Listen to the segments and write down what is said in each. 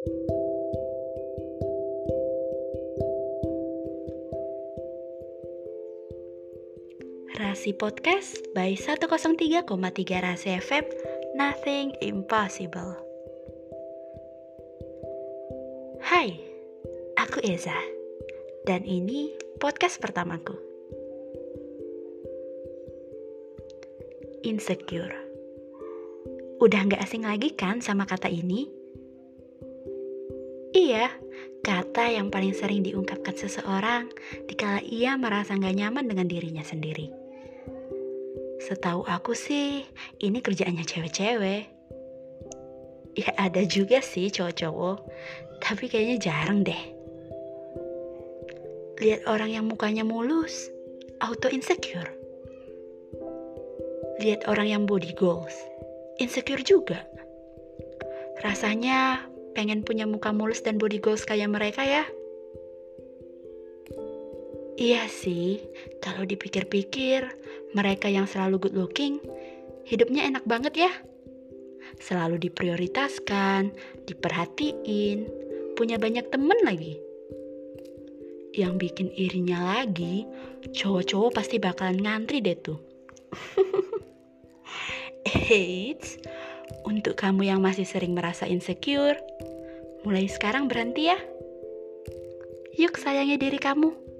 Rasi Podcast by 103,3 Rasi FM Nothing Impossible. Hai, aku Eza Dan ini podcast pertamaku. Insecure. Udah gak asing lagi kan sama kata ini? Iya, kata yang paling sering diungkapkan seseorang dikala ia merasa gak nyaman dengan dirinya sendiri. Setahu aku sih, ini kerjaannya cewek-cewek. Ya ada juga sih cowok-cowok, tapi kayaknya jarang deh. Lihat orang yang mukanya mulus, auto insecure. Lihat orang yang body goals, insecure juga. Rasanya pengen punya muka mulus dan body goals kayak mereka ya. Iya sih, kalau dipikir-pikir, mereka yang selalu good looking, hidupnya enak banget ya. Selalu diprioritaskan, diperhatiin, punya banyak temen lagi. Yang bikin irinya lagi, cowok-cowok pasti bakalan ngantri deh tuh. Eits, untuk kamu yang masih sering merasa insecure, mulai sekarang berhenti ya. Yuk sayangi diri kamu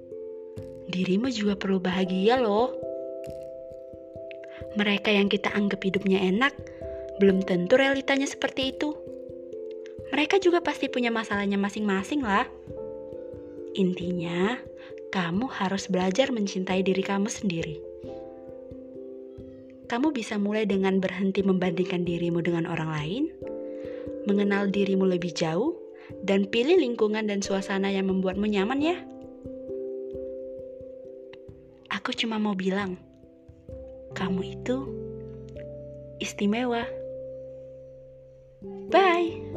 dirimu juga perlu bahagia loh. Mereka yang kita anggap hidupnya enak, belum tentu realitanya seperti itu. Mereka juga pasti punya masalahnya masing-masing lah. Intinya, kamu harus belajar mencintai diri kamu sendiri. Kamu bisa mulai dengan berhenti membandingkan dirimu dengan orang lain, mengenal dirimu lebih jauh, dan pilih lingkungan dan suasana yang membuatmu nyaman ya. Aku cuma mau bilang, kamu itu istimewa. Bye.